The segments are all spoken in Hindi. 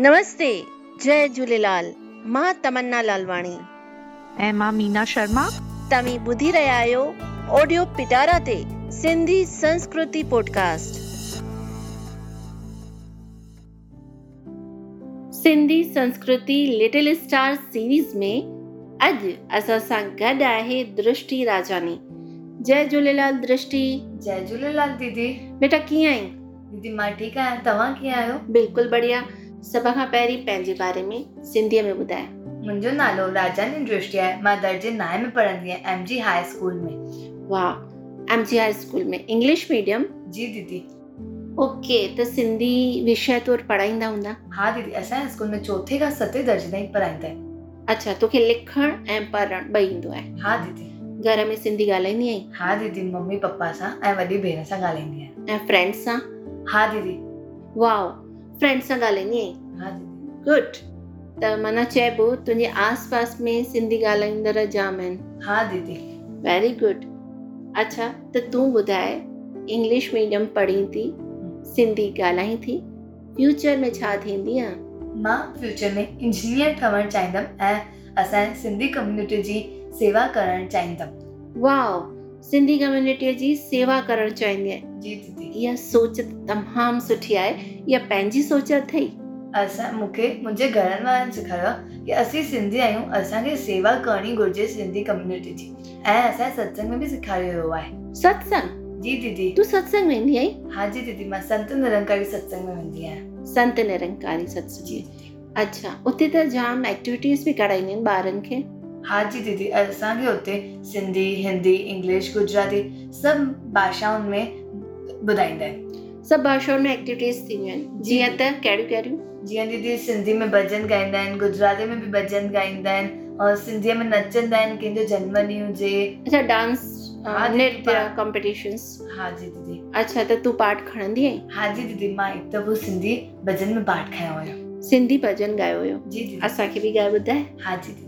नमस्ते जय झूलेलाल माँ तमन्ना लालवाणी। ऐं माँ मीना शर्मा। तव्हीं ॿुधी रहिया आहियो ऑडियो पिटारा ते सिंधी संस्कृति पॉडकास्ट। सिंधी संस्कृति लिटिल स्टार सीरीज़ में अॼु असां सां गॾु आहे दृष्टि राजानी। जय झूलेलाल दृष्टि। जय झूलेलाल दीदी। बेटा कीअं आहीं? दीदी माँ ठीकु आहियाँ तव्हां कीअं आहियो? बिल्कुलु बढ़िया। सभ खां पहिरीं पंहिंजे बारे में सिंधीअ में ॿुधाए। मुंहिंजो नालो राजानी दृष्टि आहे माँ दर्जे नाए में पढ़ंदी आहियाँ एम जी हाई स्कूल में। वाह एम जी हाई स्कूल में। इंग्लिश मीडियम जी दीदी। ओके त सिंधी विषय तौरु पढ़ाईंदा हूंदा? हा दीदी असांजे स्कूल में चोथे खां सते दर्जे ताईं पढ़ाईंदा आहिनि अच्छा तोखे लिखणु ऐं पढ़णु ॿई ईंदो आहे। हा दीदी। घर में सिंधी ॻाल्हाईंदी आहीं? हा दीदी मम्मी पप्पा सां ऐं वॾी भेण सां ॻाल्हाईंदी आहियाँ ऐं फ्रेंड्स सां? हा दीदी। वाओ फ्रेंड्स सां ॻाल्हाईंदी आहीं हा गुड त माना चइबो तुंहिंजे आस पास में सिंधी ॻाल्हाईंदड़ जाम आहिनि हा दीदी। वेरी गुड अच्छा त तूं ॿुधाए इंग्लिश मीडियम पढ़ी थी सिंधी ॻाल्हाई थी फ्यूचर में छा थींदी आहे माँ फ्यूचर में इंजीनियर ठहणु चाहींदमि ऐं असांजे सिंधी कम्यूनिटी जी सेवा करणु चाहींदमि। वाओ सिंधी कम्युनिटीअ जी सेवा करणु चाहींदी आहियाँ इहा सोच तमामु सुठी आहे। इहा पंहिंजी सोच अथई? असां मूंखे मुंहिंजे घरनि वारनि सेखारियो आहे की असीं सिंधी आहियूं असांखे सेवा करणी घुरिजे सिंधी कम्यूनिटी जी। ऐं असांजे सत्संग में बि सेखारियो वियो आहे। सत्संग? जी दीदी तूं सत्संग वेंदी आहीं? हा जी दीदी माँ संत निरंकारी सत्संग में वेंदी आहियाँ। संत निरंकारी सत्संग अच्छा उते त जाम एक्टिविटीज़ बि कराईंदियूं आहिनि ॿारनि खे? हा जी दीदी असांखे हुते। सिंधी हिंदी इंग्लिश गुजराती सभु भाषाउनि में ॿुधाईंदा आहिनि सभु भाषाउनि में एक्टिविटीज़ थींदियूं आहिनि जीअं त कहिड़ियूं कहिड़ियूं जीअं दीदी सिंधी में भॼन ॻाईंदा आहिनि गुजराती में बि भॼन ॻाईंदा आहिनि और सिंधीअ में नचंदा आहिनि कंहिंजो जनम ॾींहुं हुजे अच्छा डांस हा, नृत्य कॉम्पिटिशन्स हा जी दीदी। अच्छा त तूं पार्ट खणंदी आहीं हा जी दीदी माँ हिकु दफ़ो सिंधी भॼन में पाठ खयो हुयो सिंधी भॼन ॻायो हुयो जी दीदी। असांखे बि ॻाए ॿुधाए हा जी दीदी।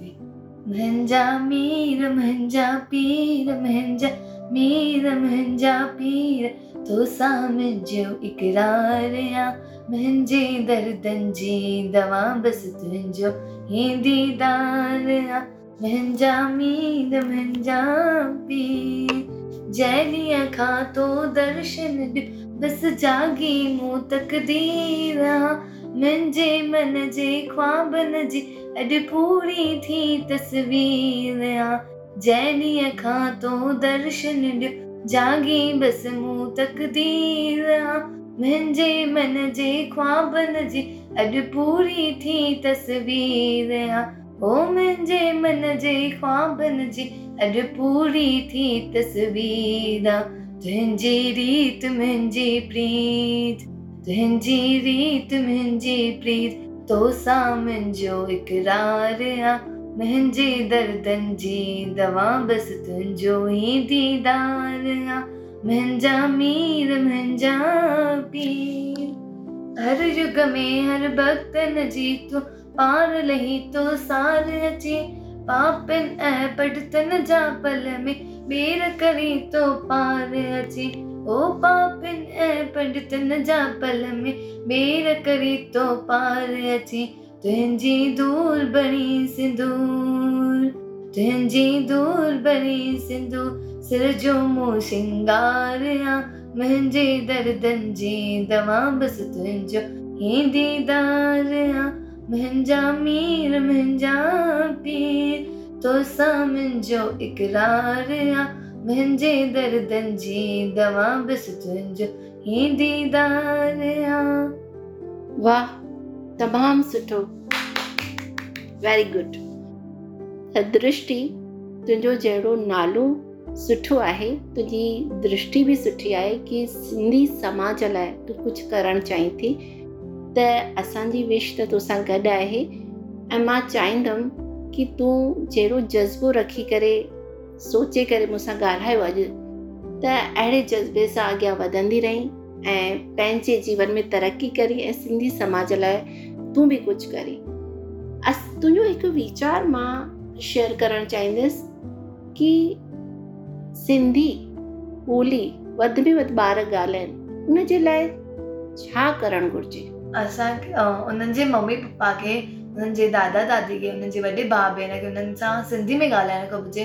मुंहिंजा, मीर मुंहिंजा, पीर मुंहिंजा, मीर मुंहिंजा, पीर। तोसां मुंहिंजो इकरार आ मुंहिंजे दर्दनि जी दवा, बस तुंहिंजो ही दीदार आ मुंहिंजा, मीर मुंहिंजा, पीर। जैलीअ खां तो दर्शन बस जागी मूं तकदीर। आ मुंहिंजे मन जे ख्वाबनि जी, अॼु पूरी थी तस्वीर, आ। जैलीअ खां तो दर्शन ॾियो जागी बसि मूं तकदीर, आ। मुंहिंजे मन जे ख्वाबनि जी, अॼु पूरी थी तस्वीर, आ। ओ मुंहिंजे मन जे ख्वाबनि जी, अॼु पूरी थी तस्वीर, आ। तुंहिंजी रीत, मुंहिंजी प्रीत। तुंहिंजी रीत, मुंहिंजी प्रीत तोसां मुंहिंजो इकरार आ। मुंहिंजे जी, दवा बसि तुंहिंजो ई दीदार आ। मुंहिंजा मीर, मुंहिंजा पीर। हर युग में हर भक्तन जी तूं पार लही तो सार अची। पापनि ऐं पढ़तन जा पल में ॿेर करी तो पार अची। ओ पापनि, ऐं पंडितन जा पल में। ॿेर करी तो पार अची। तुंहिंजी दूर बणी सिंदूर। तुंहिंजी दूर बणी सिंदूर। सिर जो मूं सिंगार आ। मुंहिंजे दर्दनि जी दवा बसि तुंहिंजो ही दीदार आ। मुंहिंजा मीर, मुंहिंजा पीर। तोसां मुंहिंजो इकरार आ। जी, दवा दीदार वाह, तमामु सुठो। वेरी गुड दृष्टि तुंहिंजो जहिड़ो नालो सुठो आहे, तुंहिंजी दृष्टि बि सुठी आहे कि सिंधी समाज लाइ तूं कुझु करणु चाहीं थी। त असांजी विश त तोसां गॾु आहे। ऐं माँ चाहींदमि कि तूं जहिड़ो जज़्बो रखी करे सोचे करे मूंसां ॻाल्हायो अॼु त अहिड़े जज़्बे सां अॻियाँ वधंदी रहीं ऐं पंहिंजे जीवन में तरक़ी करी ऐं सिंधी समाज लाइ तूं बि कुझु करी। अस तुंहिंजो हिकु वीचार माँ शेयर करणु चाहींदसि कि सिंधी ॿोली वधि में वधि ॿार ॻाल्हाइनि उन जे लाइ छा करणु घुरिजे? असांखे अ, उन्हनि जे मम्मी पप्पा खे उन्हनि जे दादा दादी खे उन्हनि जे वॾे भाउ भेण खे उन्हनि सां सिंधी में ॻाल्हाइणु खपिजे।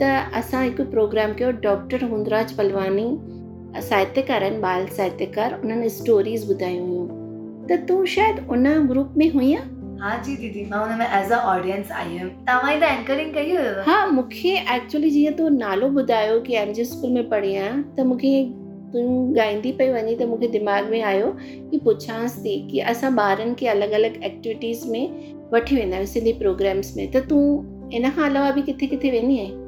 त असां हिकु प्रोग्राम कयो डॉक्टर हुंदराज पलवानी साहित्यकार आहिनि बाल साहित्यकार उन्हनि स्टोरीज़ ॿुधायूं हुयूं। त तूं शायदि उन ग्रुप में हुईं हा जी दीदी माँ हुन में एज़ अ ऑडियंस आई हुयमि। तव्हां ई त एंकरिंग कई हुयव? हा मूंखे एक्चुअली जीअं तूं नालो ॿुधायो की एम जी स्कूल में पढ़ी आहियाँ त मूंखे तूं ॻाईंदी पई वञी त मूंखे दिमाग़ में आयो की पुछांसि थी की असां ॿारनि खे अलॻि अलॻि एक्टिविटीज़ में वठी वेंदा आहियूं सिंधी प्रोग्राम्स में। त तूं इन खां अलावा बि किथे किथे वेंदी आहीं?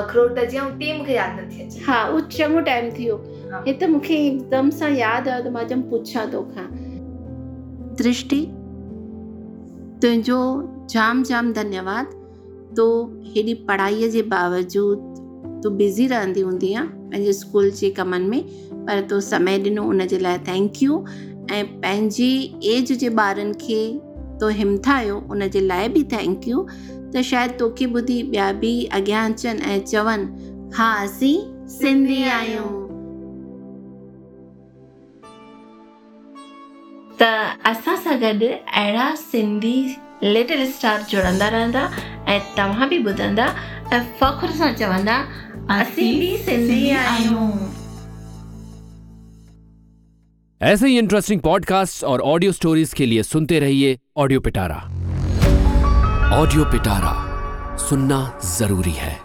अखरोट जी ऐं टी मूंखे यादि नथी अचे। हा उहो चङो टाइम थी वियो हा। हे त मूंखे हिकदमि सां यादि आयो त माँ चयमि पुछां तोखां दृष्टि तुंहिंजो जाम जाम धन्यवाद। तो हेॾी पढ़ाईअ जे बावजूदि तूं बिज़ी रहंदी हूंदी आहे पंहिंजे स्कूल जे कमनि में पर तो समय ॾिनो उन जे लाइ थैंक यू ऐं पंहिंजी एज जे ॿारनि खे तो हिमथायो उन जे लाइ बि थैंक यू त शायदि तोखे ॿुधी ॿिया बि अॻियाँ अचनि ऐं चवनि हा असीं सिंधी आहियूं। त असां सां गॾु अहिड़ा सिंधी लिटिल स्टार जुड़ंदा रहंदा ऐं तव्हां बि ॿुधंदा ऐं फ़ख्र सां चवंदा असीं बि सिंधी आहियूं। ऐसे ही इंटरेस्टिंग पॉडकास्ट और ऑडियो स्टोरीज के लिए सुनते रहिए ऑडियो पिटारा ऑडियो पिटारा सुनना ज़रूरी है।